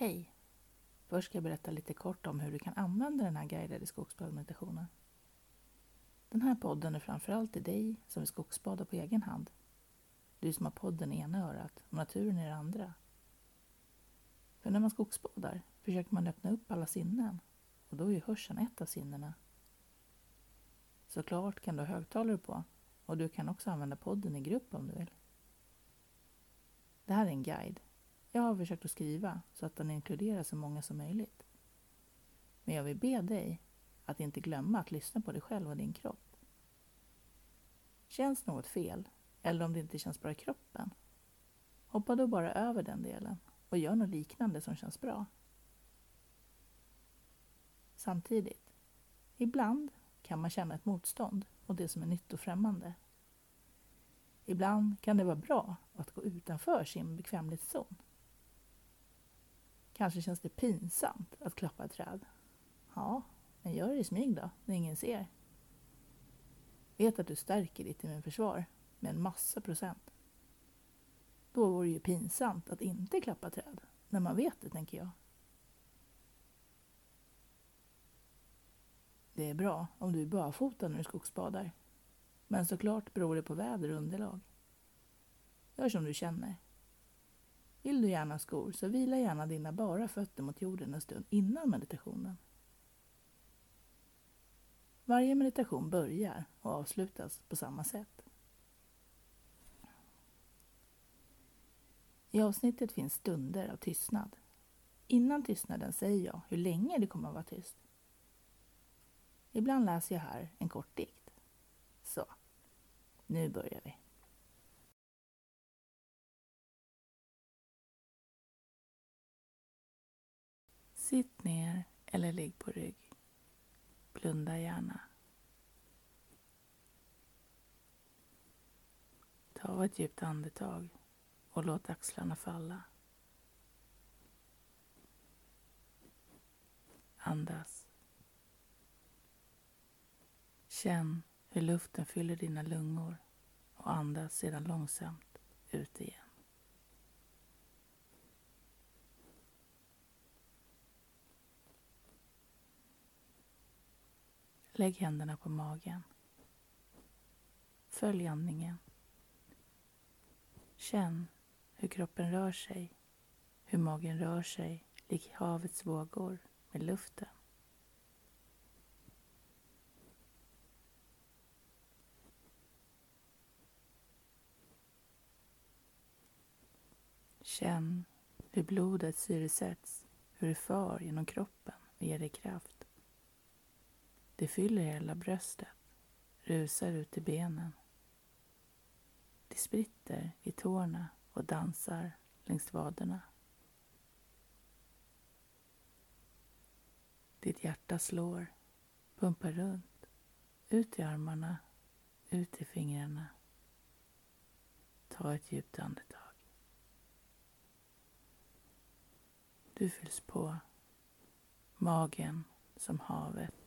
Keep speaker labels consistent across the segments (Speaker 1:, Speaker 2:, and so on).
Speaker 1: Hej! Först ska jag berätta lite kort om hur du kan använda den här guidade skogsbadmeditationen. Den här podden är framförallt till dig som vill skogsbada på egen hand. Du som har podden i ena örat och naturen i det andra. För när man skogsbadar försöker man öppna upp alla sinnen och då är ju hörseln ett av sinnena. Såklart kan du ha högtalare på och du kan också använda podden i grupp om du vill. Det här är en guide. Jag har försökt att skriva så att den inkluderar så många som möjligt. Men jag vill be dig att inte glömma att lyssna på dig själv och din kropp. Känns något fel, eller om det inte känns bra i kroppen, hoppa då bara över den delen och gör något liknande som känns bra. Samtidigt, ibland kan man känna ett motstånd mot det som är nytt och främmande. Ibland kan det vara bra att gå utanför sin bekvämlighetszon. Kanske känns det pinsamt att klappa ett träd. Ja, men gör det i smyg då, när ingen ser. Vet att du stärker ditt immunförsvar med en massa procent. Då vore det ju pinsamt att inte klappa träd, när man vet det, tänker jag. Det är bra om du är barfota när du skogsbadar. Men såklart beror det på väder och underlag. Gör som du känner. Vill du gärna skor så vila gärna dina bara fötter mot jorden en stund innan meditationen. Varje meditation börjar och avslutas på samma sätt. I avsnittet finns stunder av tystnad. Innan tystnaden säger jag hur länge det kommer att vara tyst. Ibland läser jag här en kort dikt. Så, nu börjar vi. Sitt ner eller ligg på rygg. Blunda gärna. Ta ett djupt andetag och låt axlarna falla. Andas. Känn hur luften fyller dina lungor och andas sedan långsamt ut igen. Lägg händerna på magen. Följ andningen. Känn hur kroppen rör sig, hur magen rör sig lik havets vågor med luften. Känn hur blodet syresätts, hur det far genom kroppen och ger dig kraft. Det fyller hela bröstet, rusar ut i benen. Det spritter i tårna och dansar längs vaderna. Ditt hjärta slår, pumpar runt, ut i armarna, ut i fingrarna. Ta ett djupt andetag. Du fylls på. Magen som havet.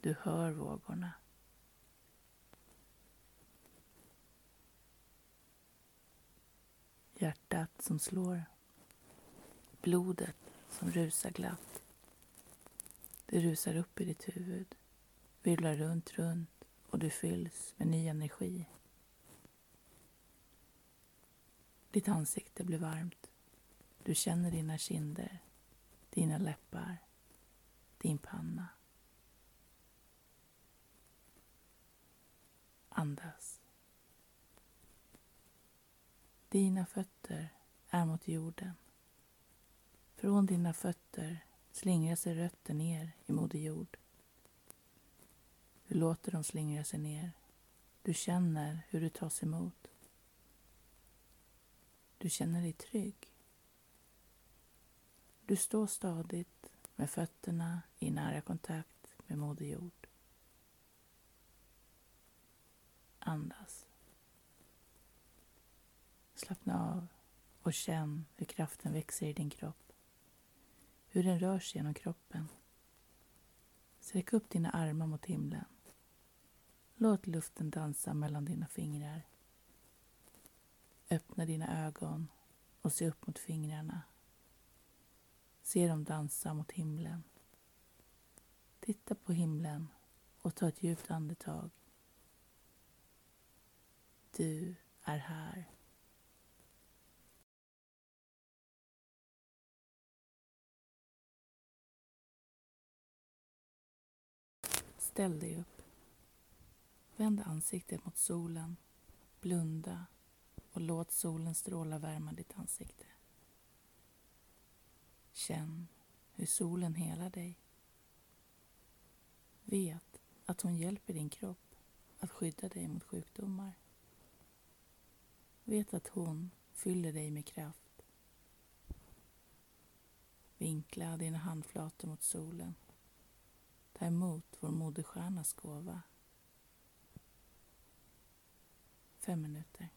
Speaker 1: Du hör vågorna. Hjärtat som slår. Blodet som rusar glatt. Det rusar upp i ditt huvud, virvlar runt, runt och du fylls med ny energi. Ditt ansikte blir varmt. Du känner dina kinder, dina läppar, din panna. Andas. Dina fötter är mot jorden. Från dina fötter slingrar sig rötter ner i Moder Jord. Du låter dem slingra sig ner. Du känner hur du tas emot. Du känner dig trygg. Du står stadigt med fötterna i nära kontakt med Moder Jord. Andas. Slappna av och känn hur kraften växer i din kropp. Hur den rör sig genom kroppen. Sträck upp dina armar mot himlen. Låt luften dansa mellan dina fingrar. Öppna dina ögon och se upp mot fingrarna Se dem dansa mot himlen. Titta på himlen och ta ett djupt andetag. Du är här. Ställ dig upp. Vänd ansiktet mot solen. Blunda och låt solens strålar värma ditt ansikte. Känn hur solen helar dig. Vet att hon hjälper din kropp att skydda dig mot sjukdomar. Vet att hon fyller dig med kraft. Vinkla dina handflator mot solen. Ta emot vår moderstjärnas gåva. Fem minuter.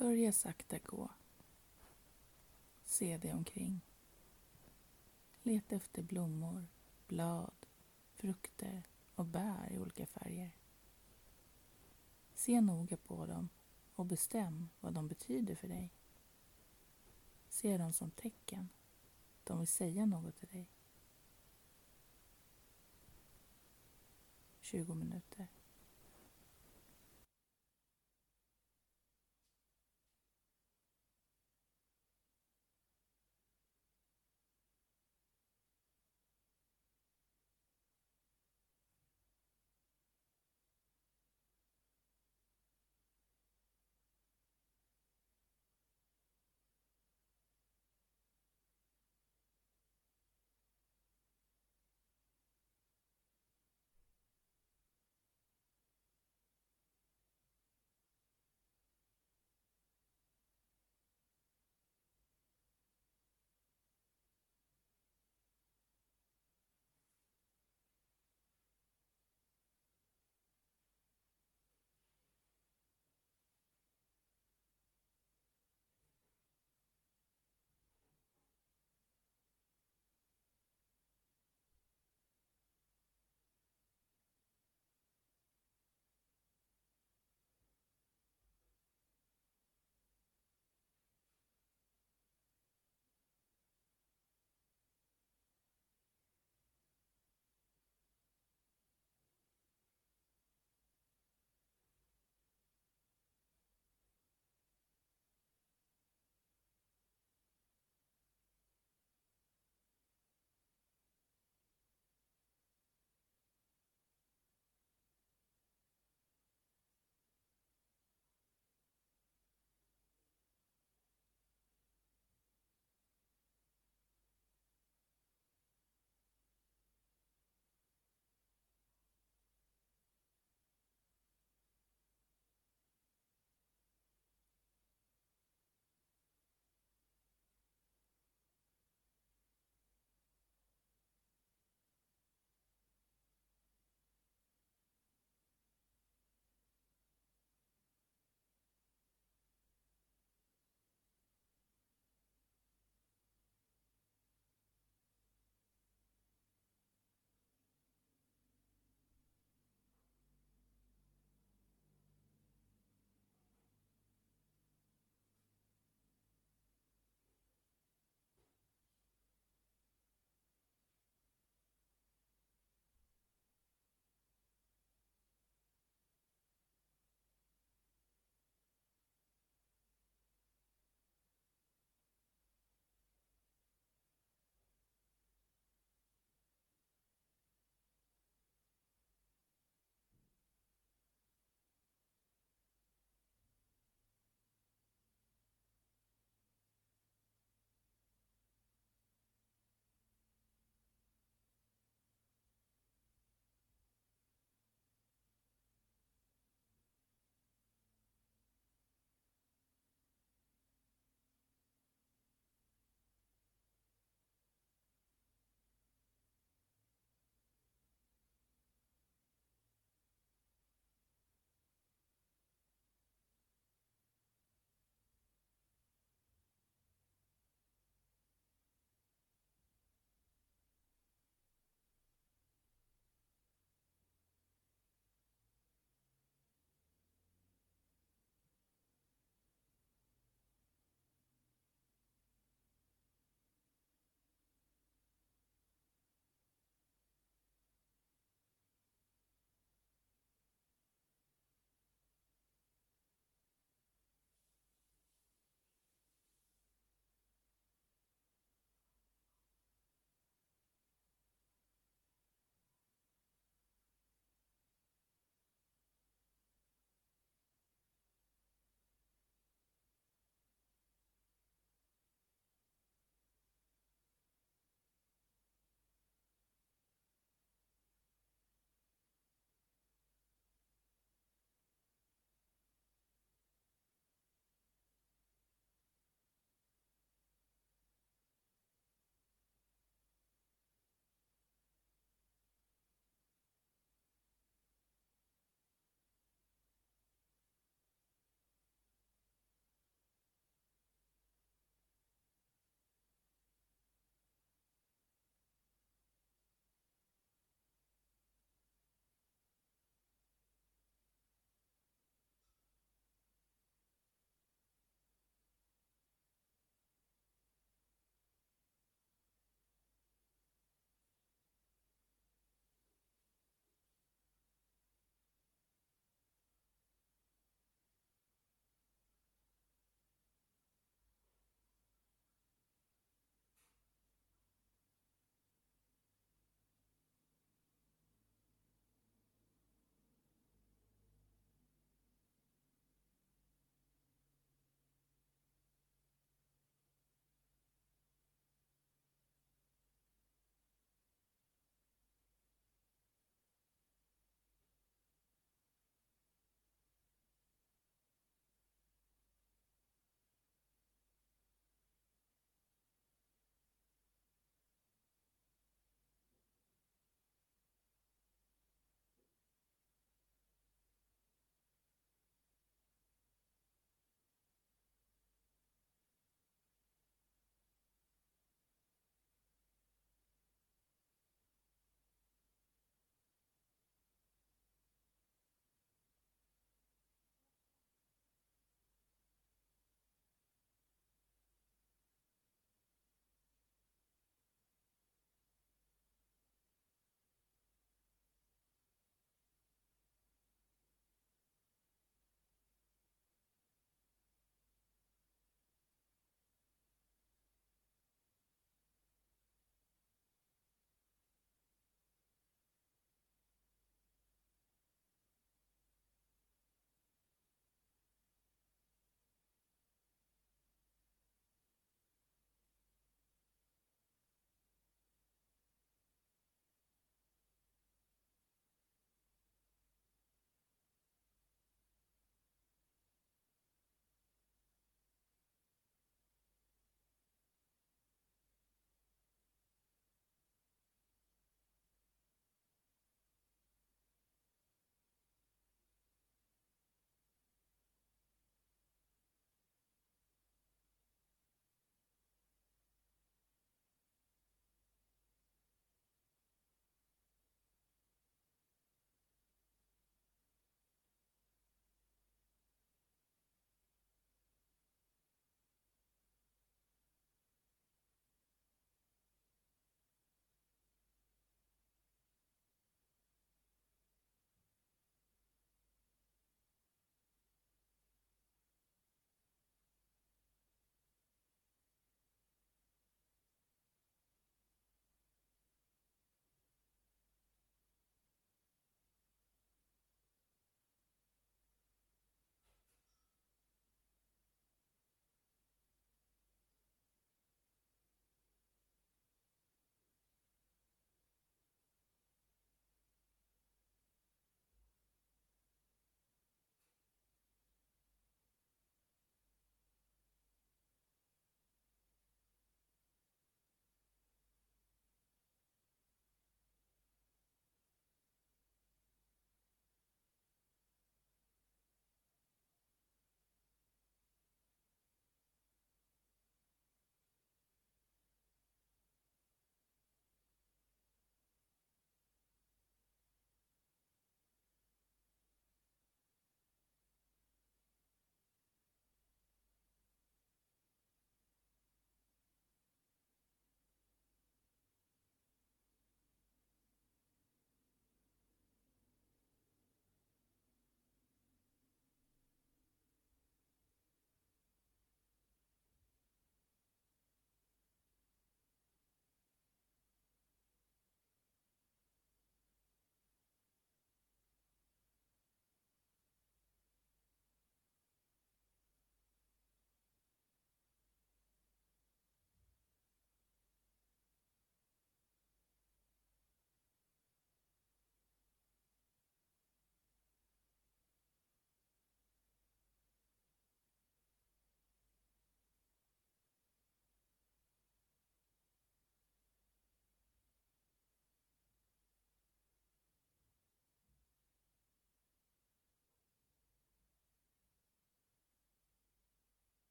Speaker 1: Börja sakta gå. Se dig omkring. Leta efter blommor, blad, frukter och bär i olika färger. Se noga på dem och bestäm vad de betyder för dig. Se dem som tecken. De vill säga något till dig. 20 minuter.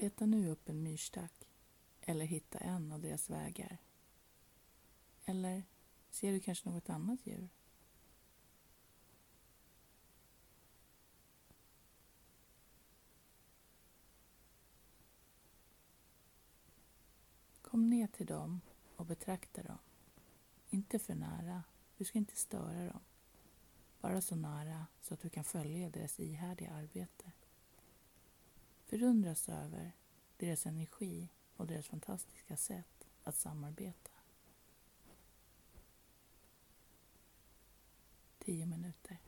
Speaker 1: Leta nu upp en myrstack eller hitta en av deras vägar. Eller ser du kanske något annat djur? Kom ner till dem och betrakta dem. Inte för nära, du ska inte störa dem. Bara så nära så att du kan följa deras ihärdiga arbete. Förundras över deras energi och deras fantastiska sätt att samarbeta. Tio minuter.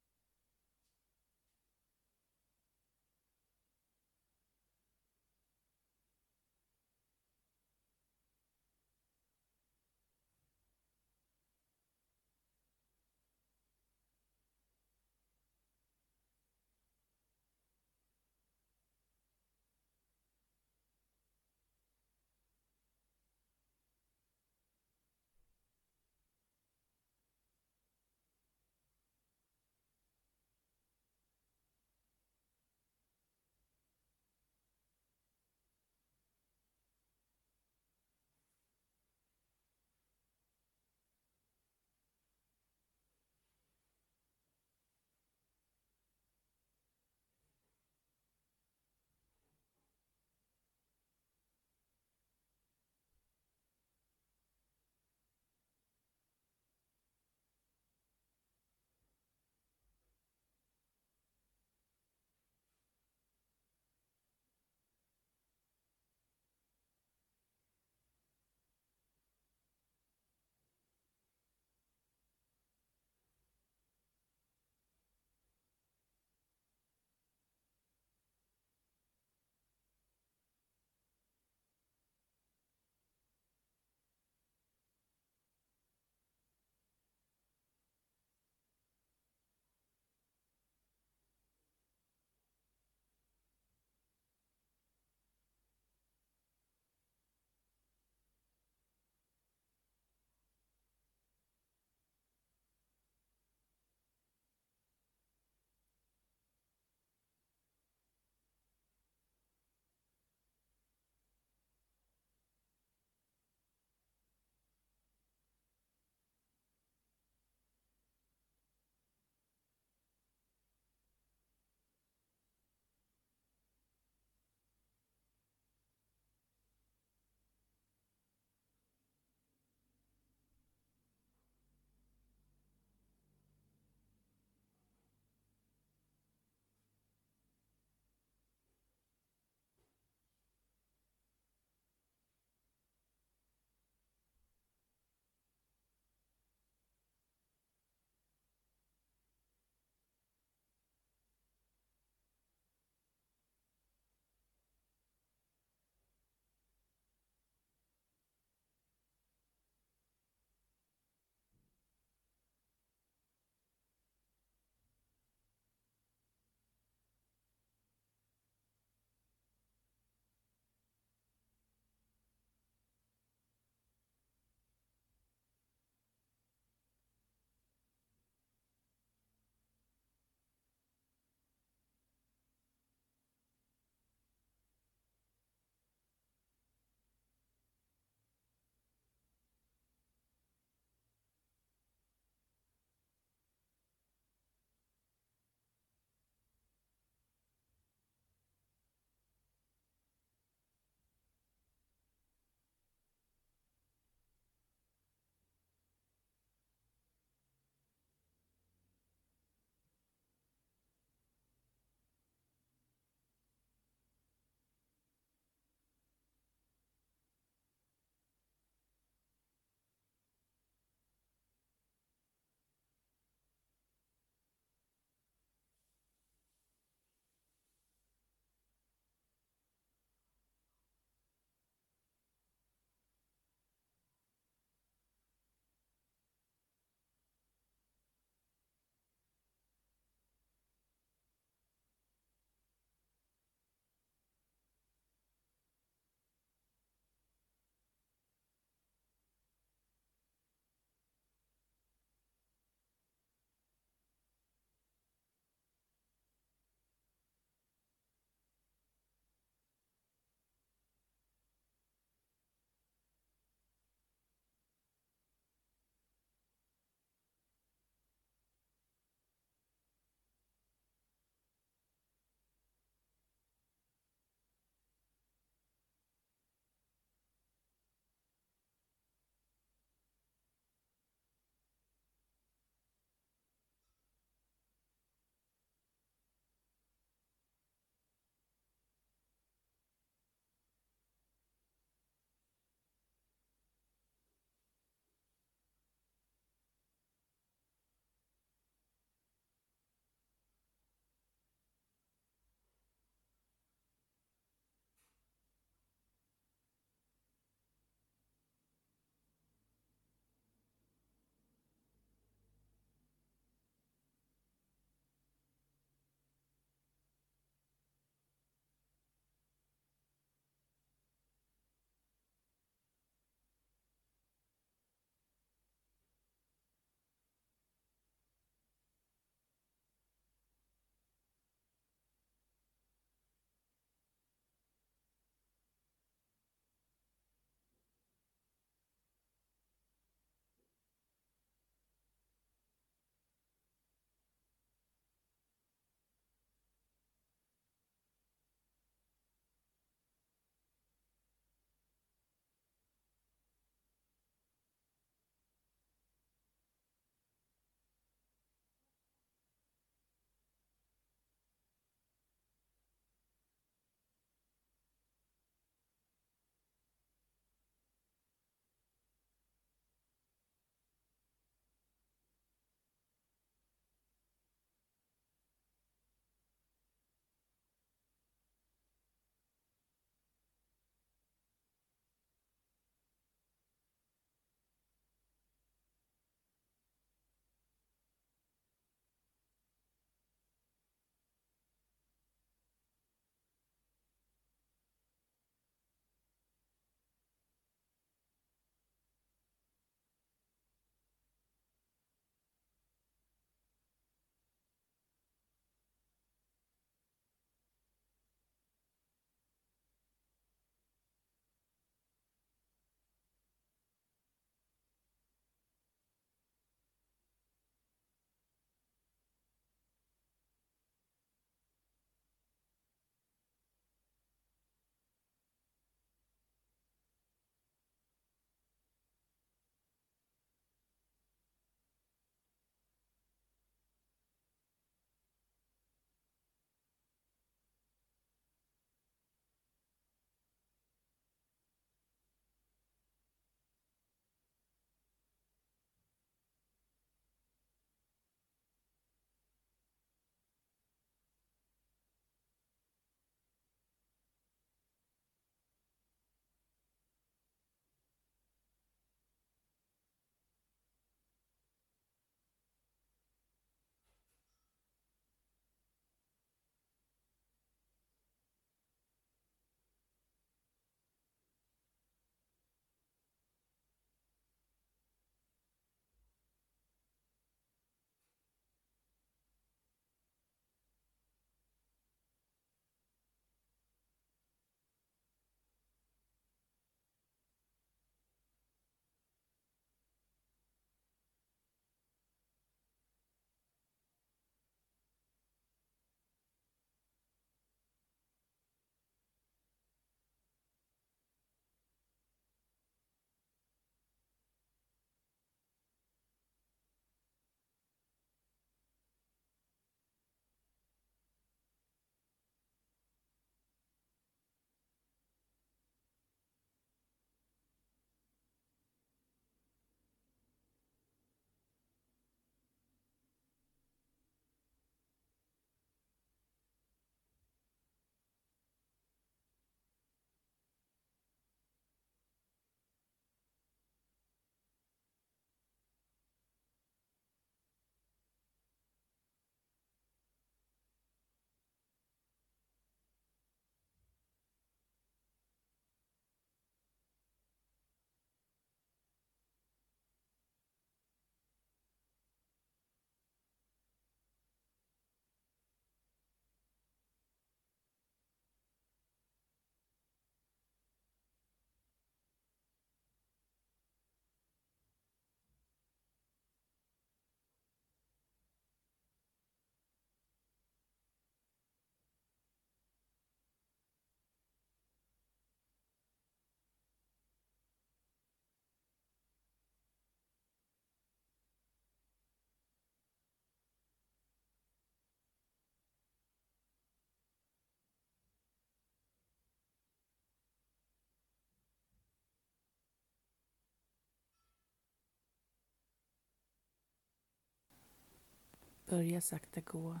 Speaker 1: Börja sakta gå.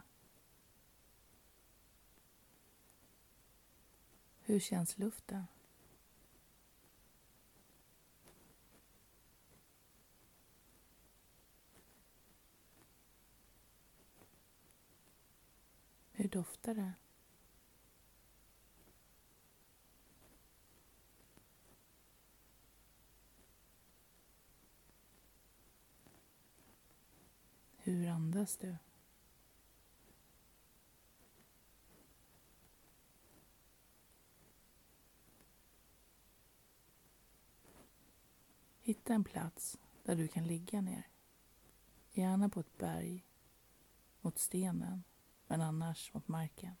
Speaker 1: Hur känns luften? Hur doftar det? Hur andas du? Hitta en plats där du kan ligga ner. Gärna på ett berg, mot stenen, men annars mot marken.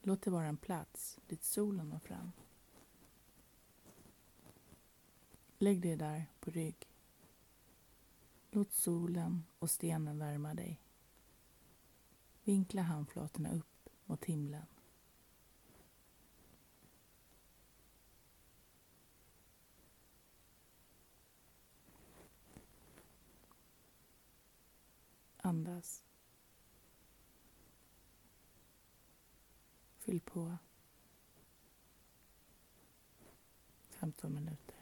Speaker 1: Låt det vara en plats dit solen når fram. Lägg dig där på rygg. Låt solen och stenen värma dig. Vinkla handflatorna upp mot himlen. Andas. Fyll på. 15 minuter.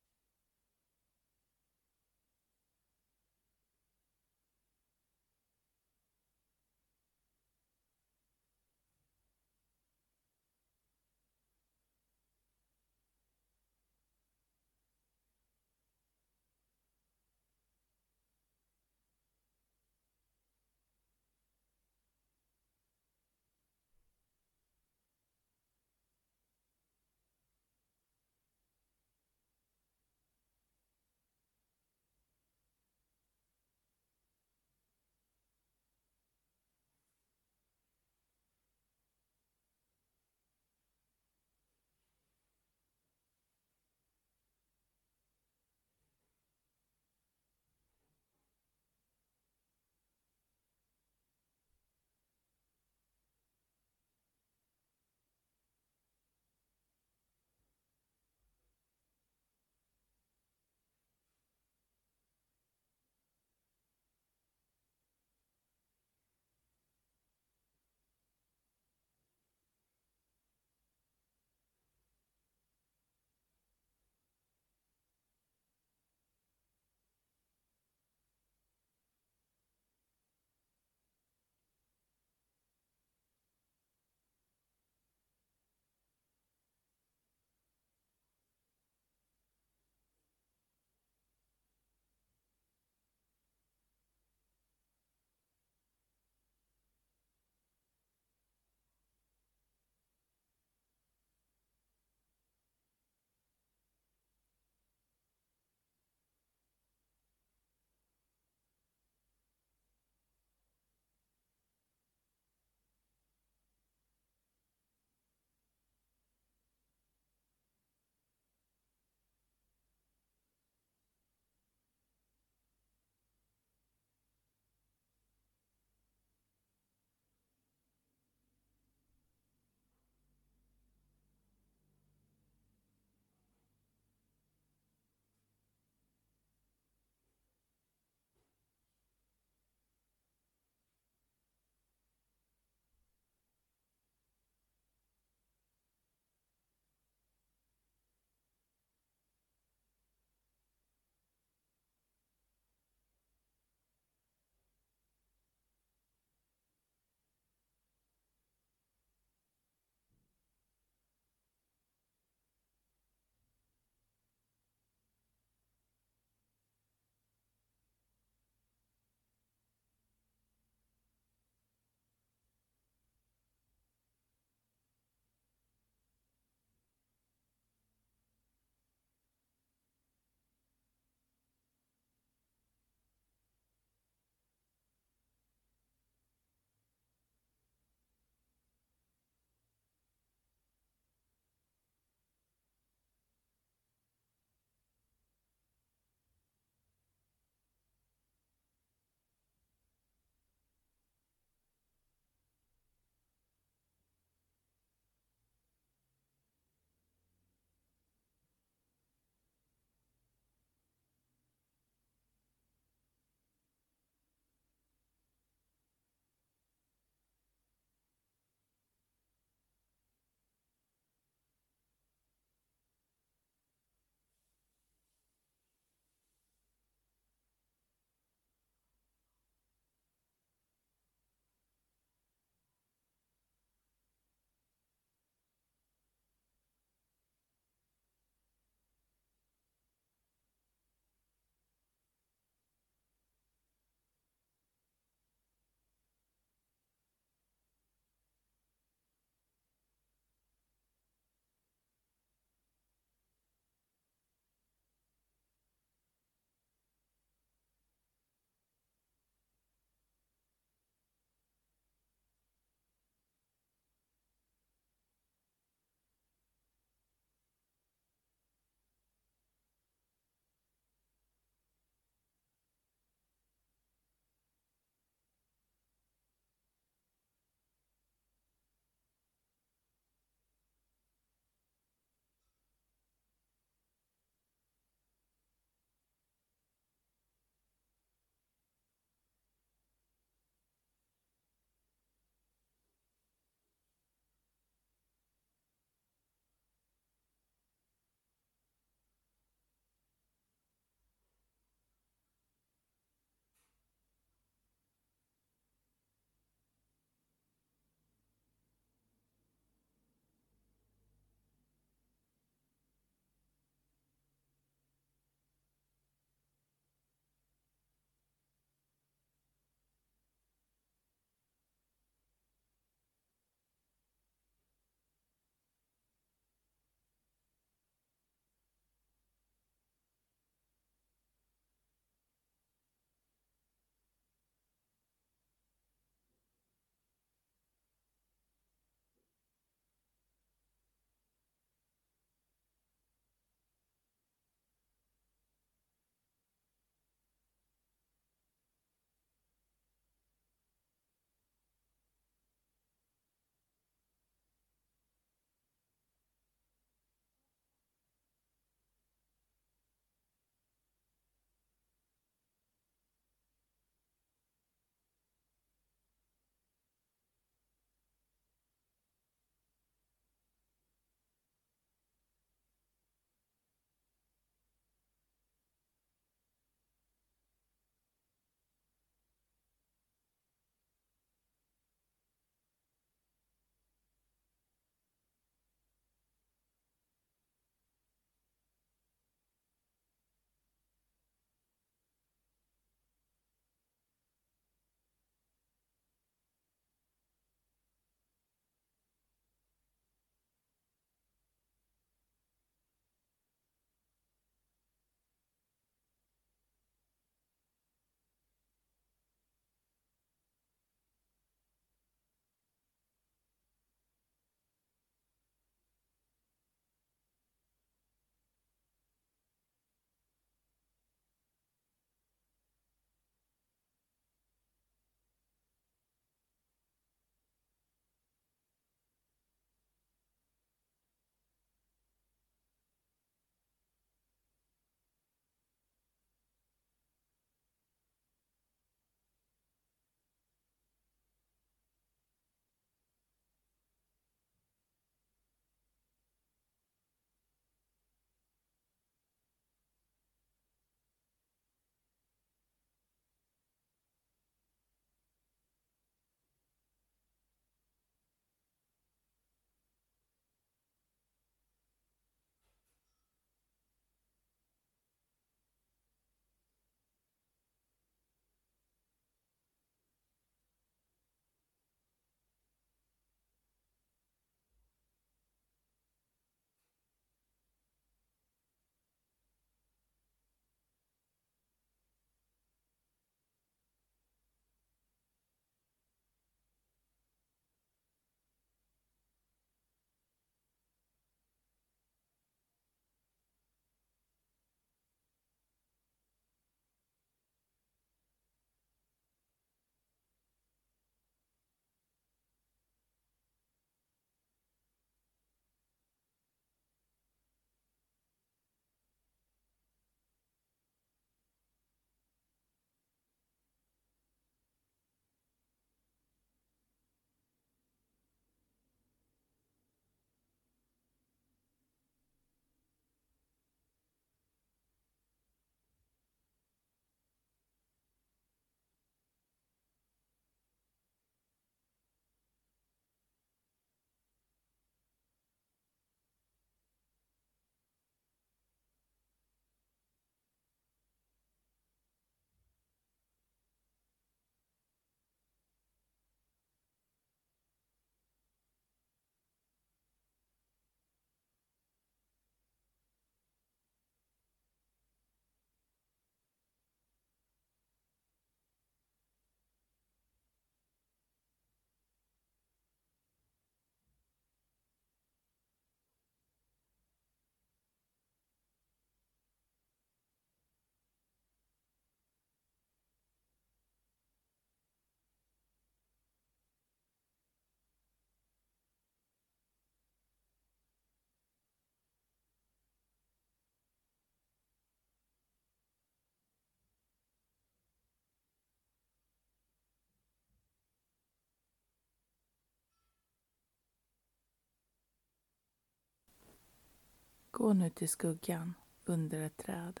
Speaker 1: Gå nu till skuggan under ett träd.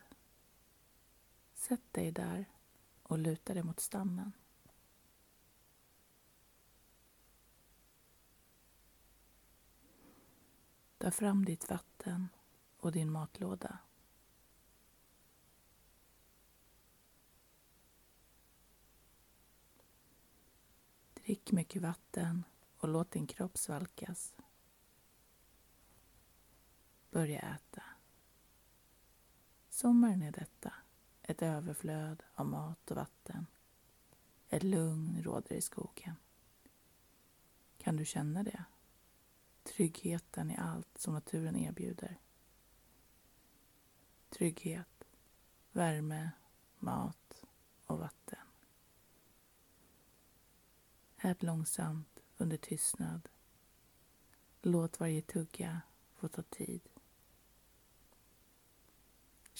Speaker 1: Sätt dig där och luta dig mot stammen. Ta fram ditt vatten och din matlåda. Drick mycket vatten och låt din kropp svalkas. Börja äta. Sommaren är detta. Ett överflöd av mat och vatten. Ett lugn råder i skogen. Kan du känna det? Tryggheten i allt som naturen erbjuder. Trygghet, värme, mat och vatten. Ät långsamt under tystnad. Låt varje tugga få ta tid.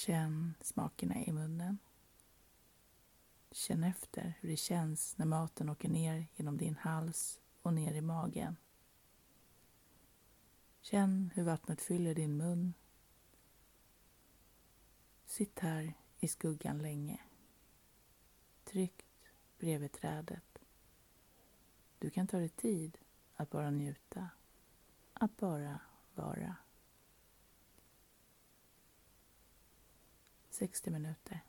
Speaker 1: Känn smakerna i munnen. Känn efter hur det känns när maten åker ner genom din hals och ner i magen. Känn hur vattnet fyller din mun. Sitt här i skuggan länge. Tryggt bredvid trädet. Du kan ta dig tid att bara njuta. Att bara vara. 60 minuter.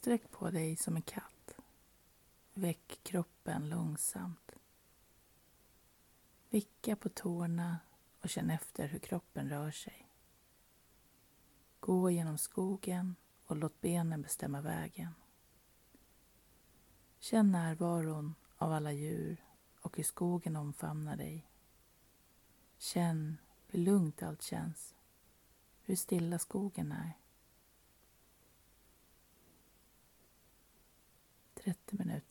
Speaker 1: Sträck på dig som en katt. Väck kroppen långsamt. Vicka på tårna och känn efter hur kroppen rör sig. Gå genom skogen och låt benen bestämma vägen. Känn närvaron av alla djur och hur skogen omfamnar dig. Känn hur lugnt allt känns, hur stilla skogen är. 30 minuter.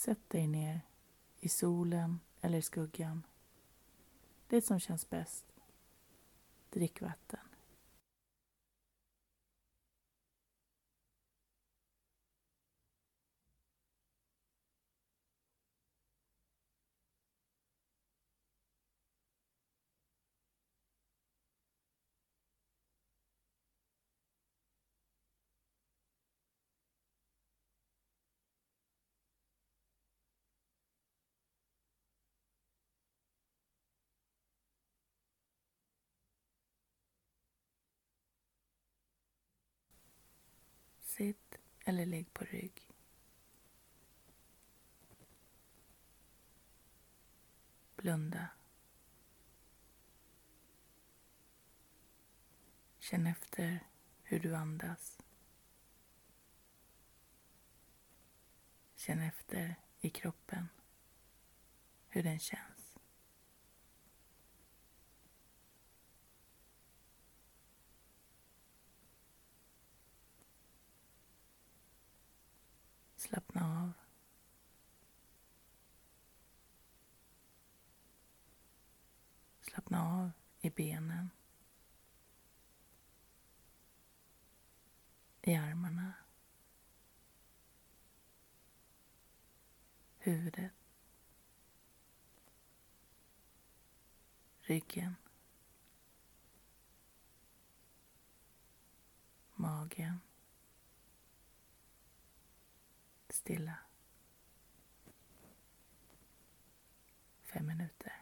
Speaker 1: Sätt dig ner i solen eller i skuggan. Det som känns bäst. Drick vatten. Sitt eller ligg på rygg. Blunda. Känn efter hur du andas. Känn efter i kroppen hur den känns. Slappna av. Slappna av i benen. I armarna. Huvudet. Ryggen. Magen. Stilla. Fem minuter.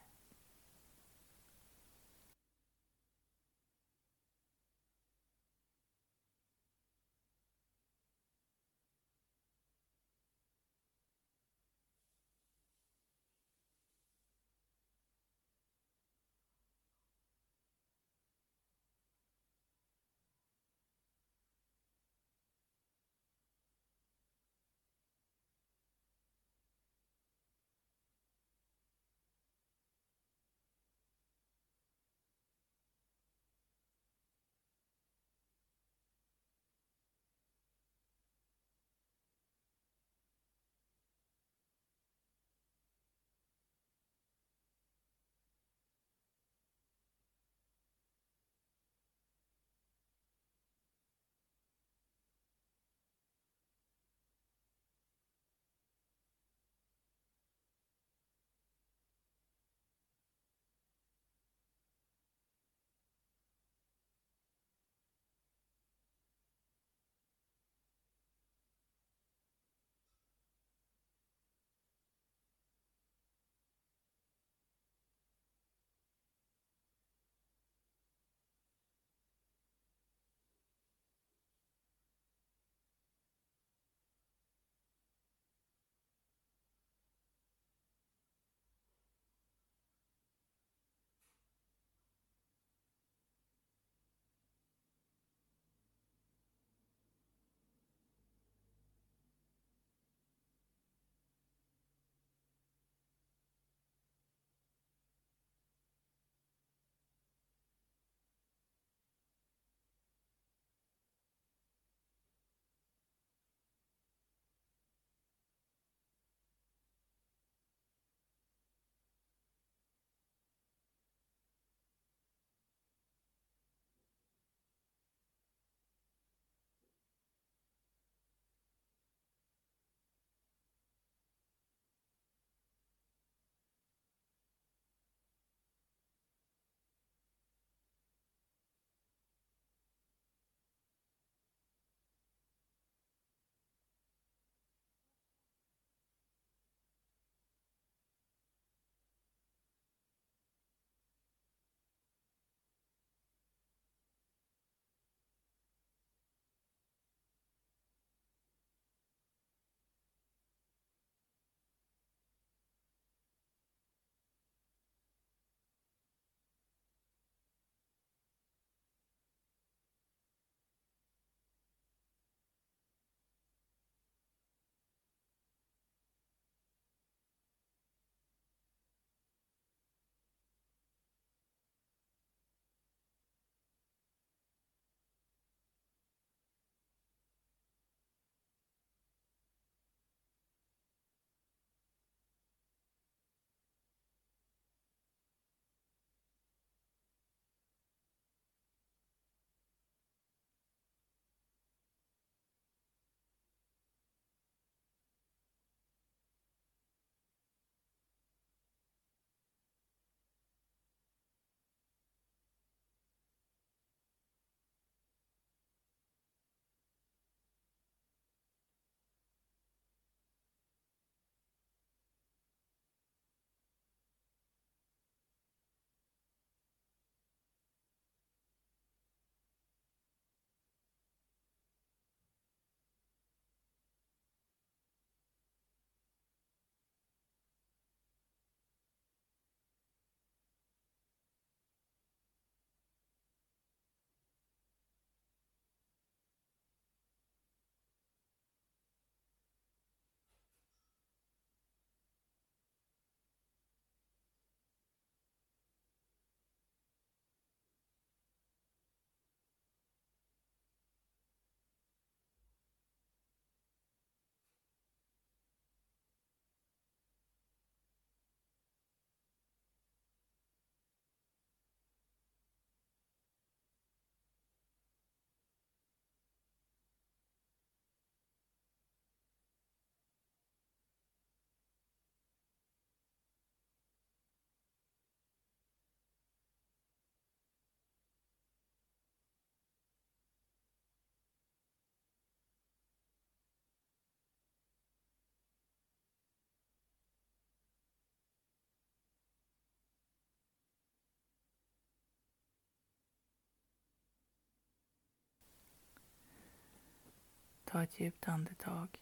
Speaker 1: Ta ett djupt andetag.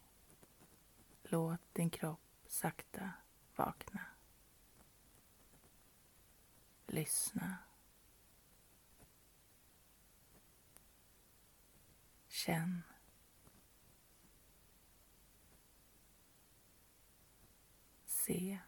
Speaker 1: Låt din kropp sakta vakna. Lyssna. Känn. Se.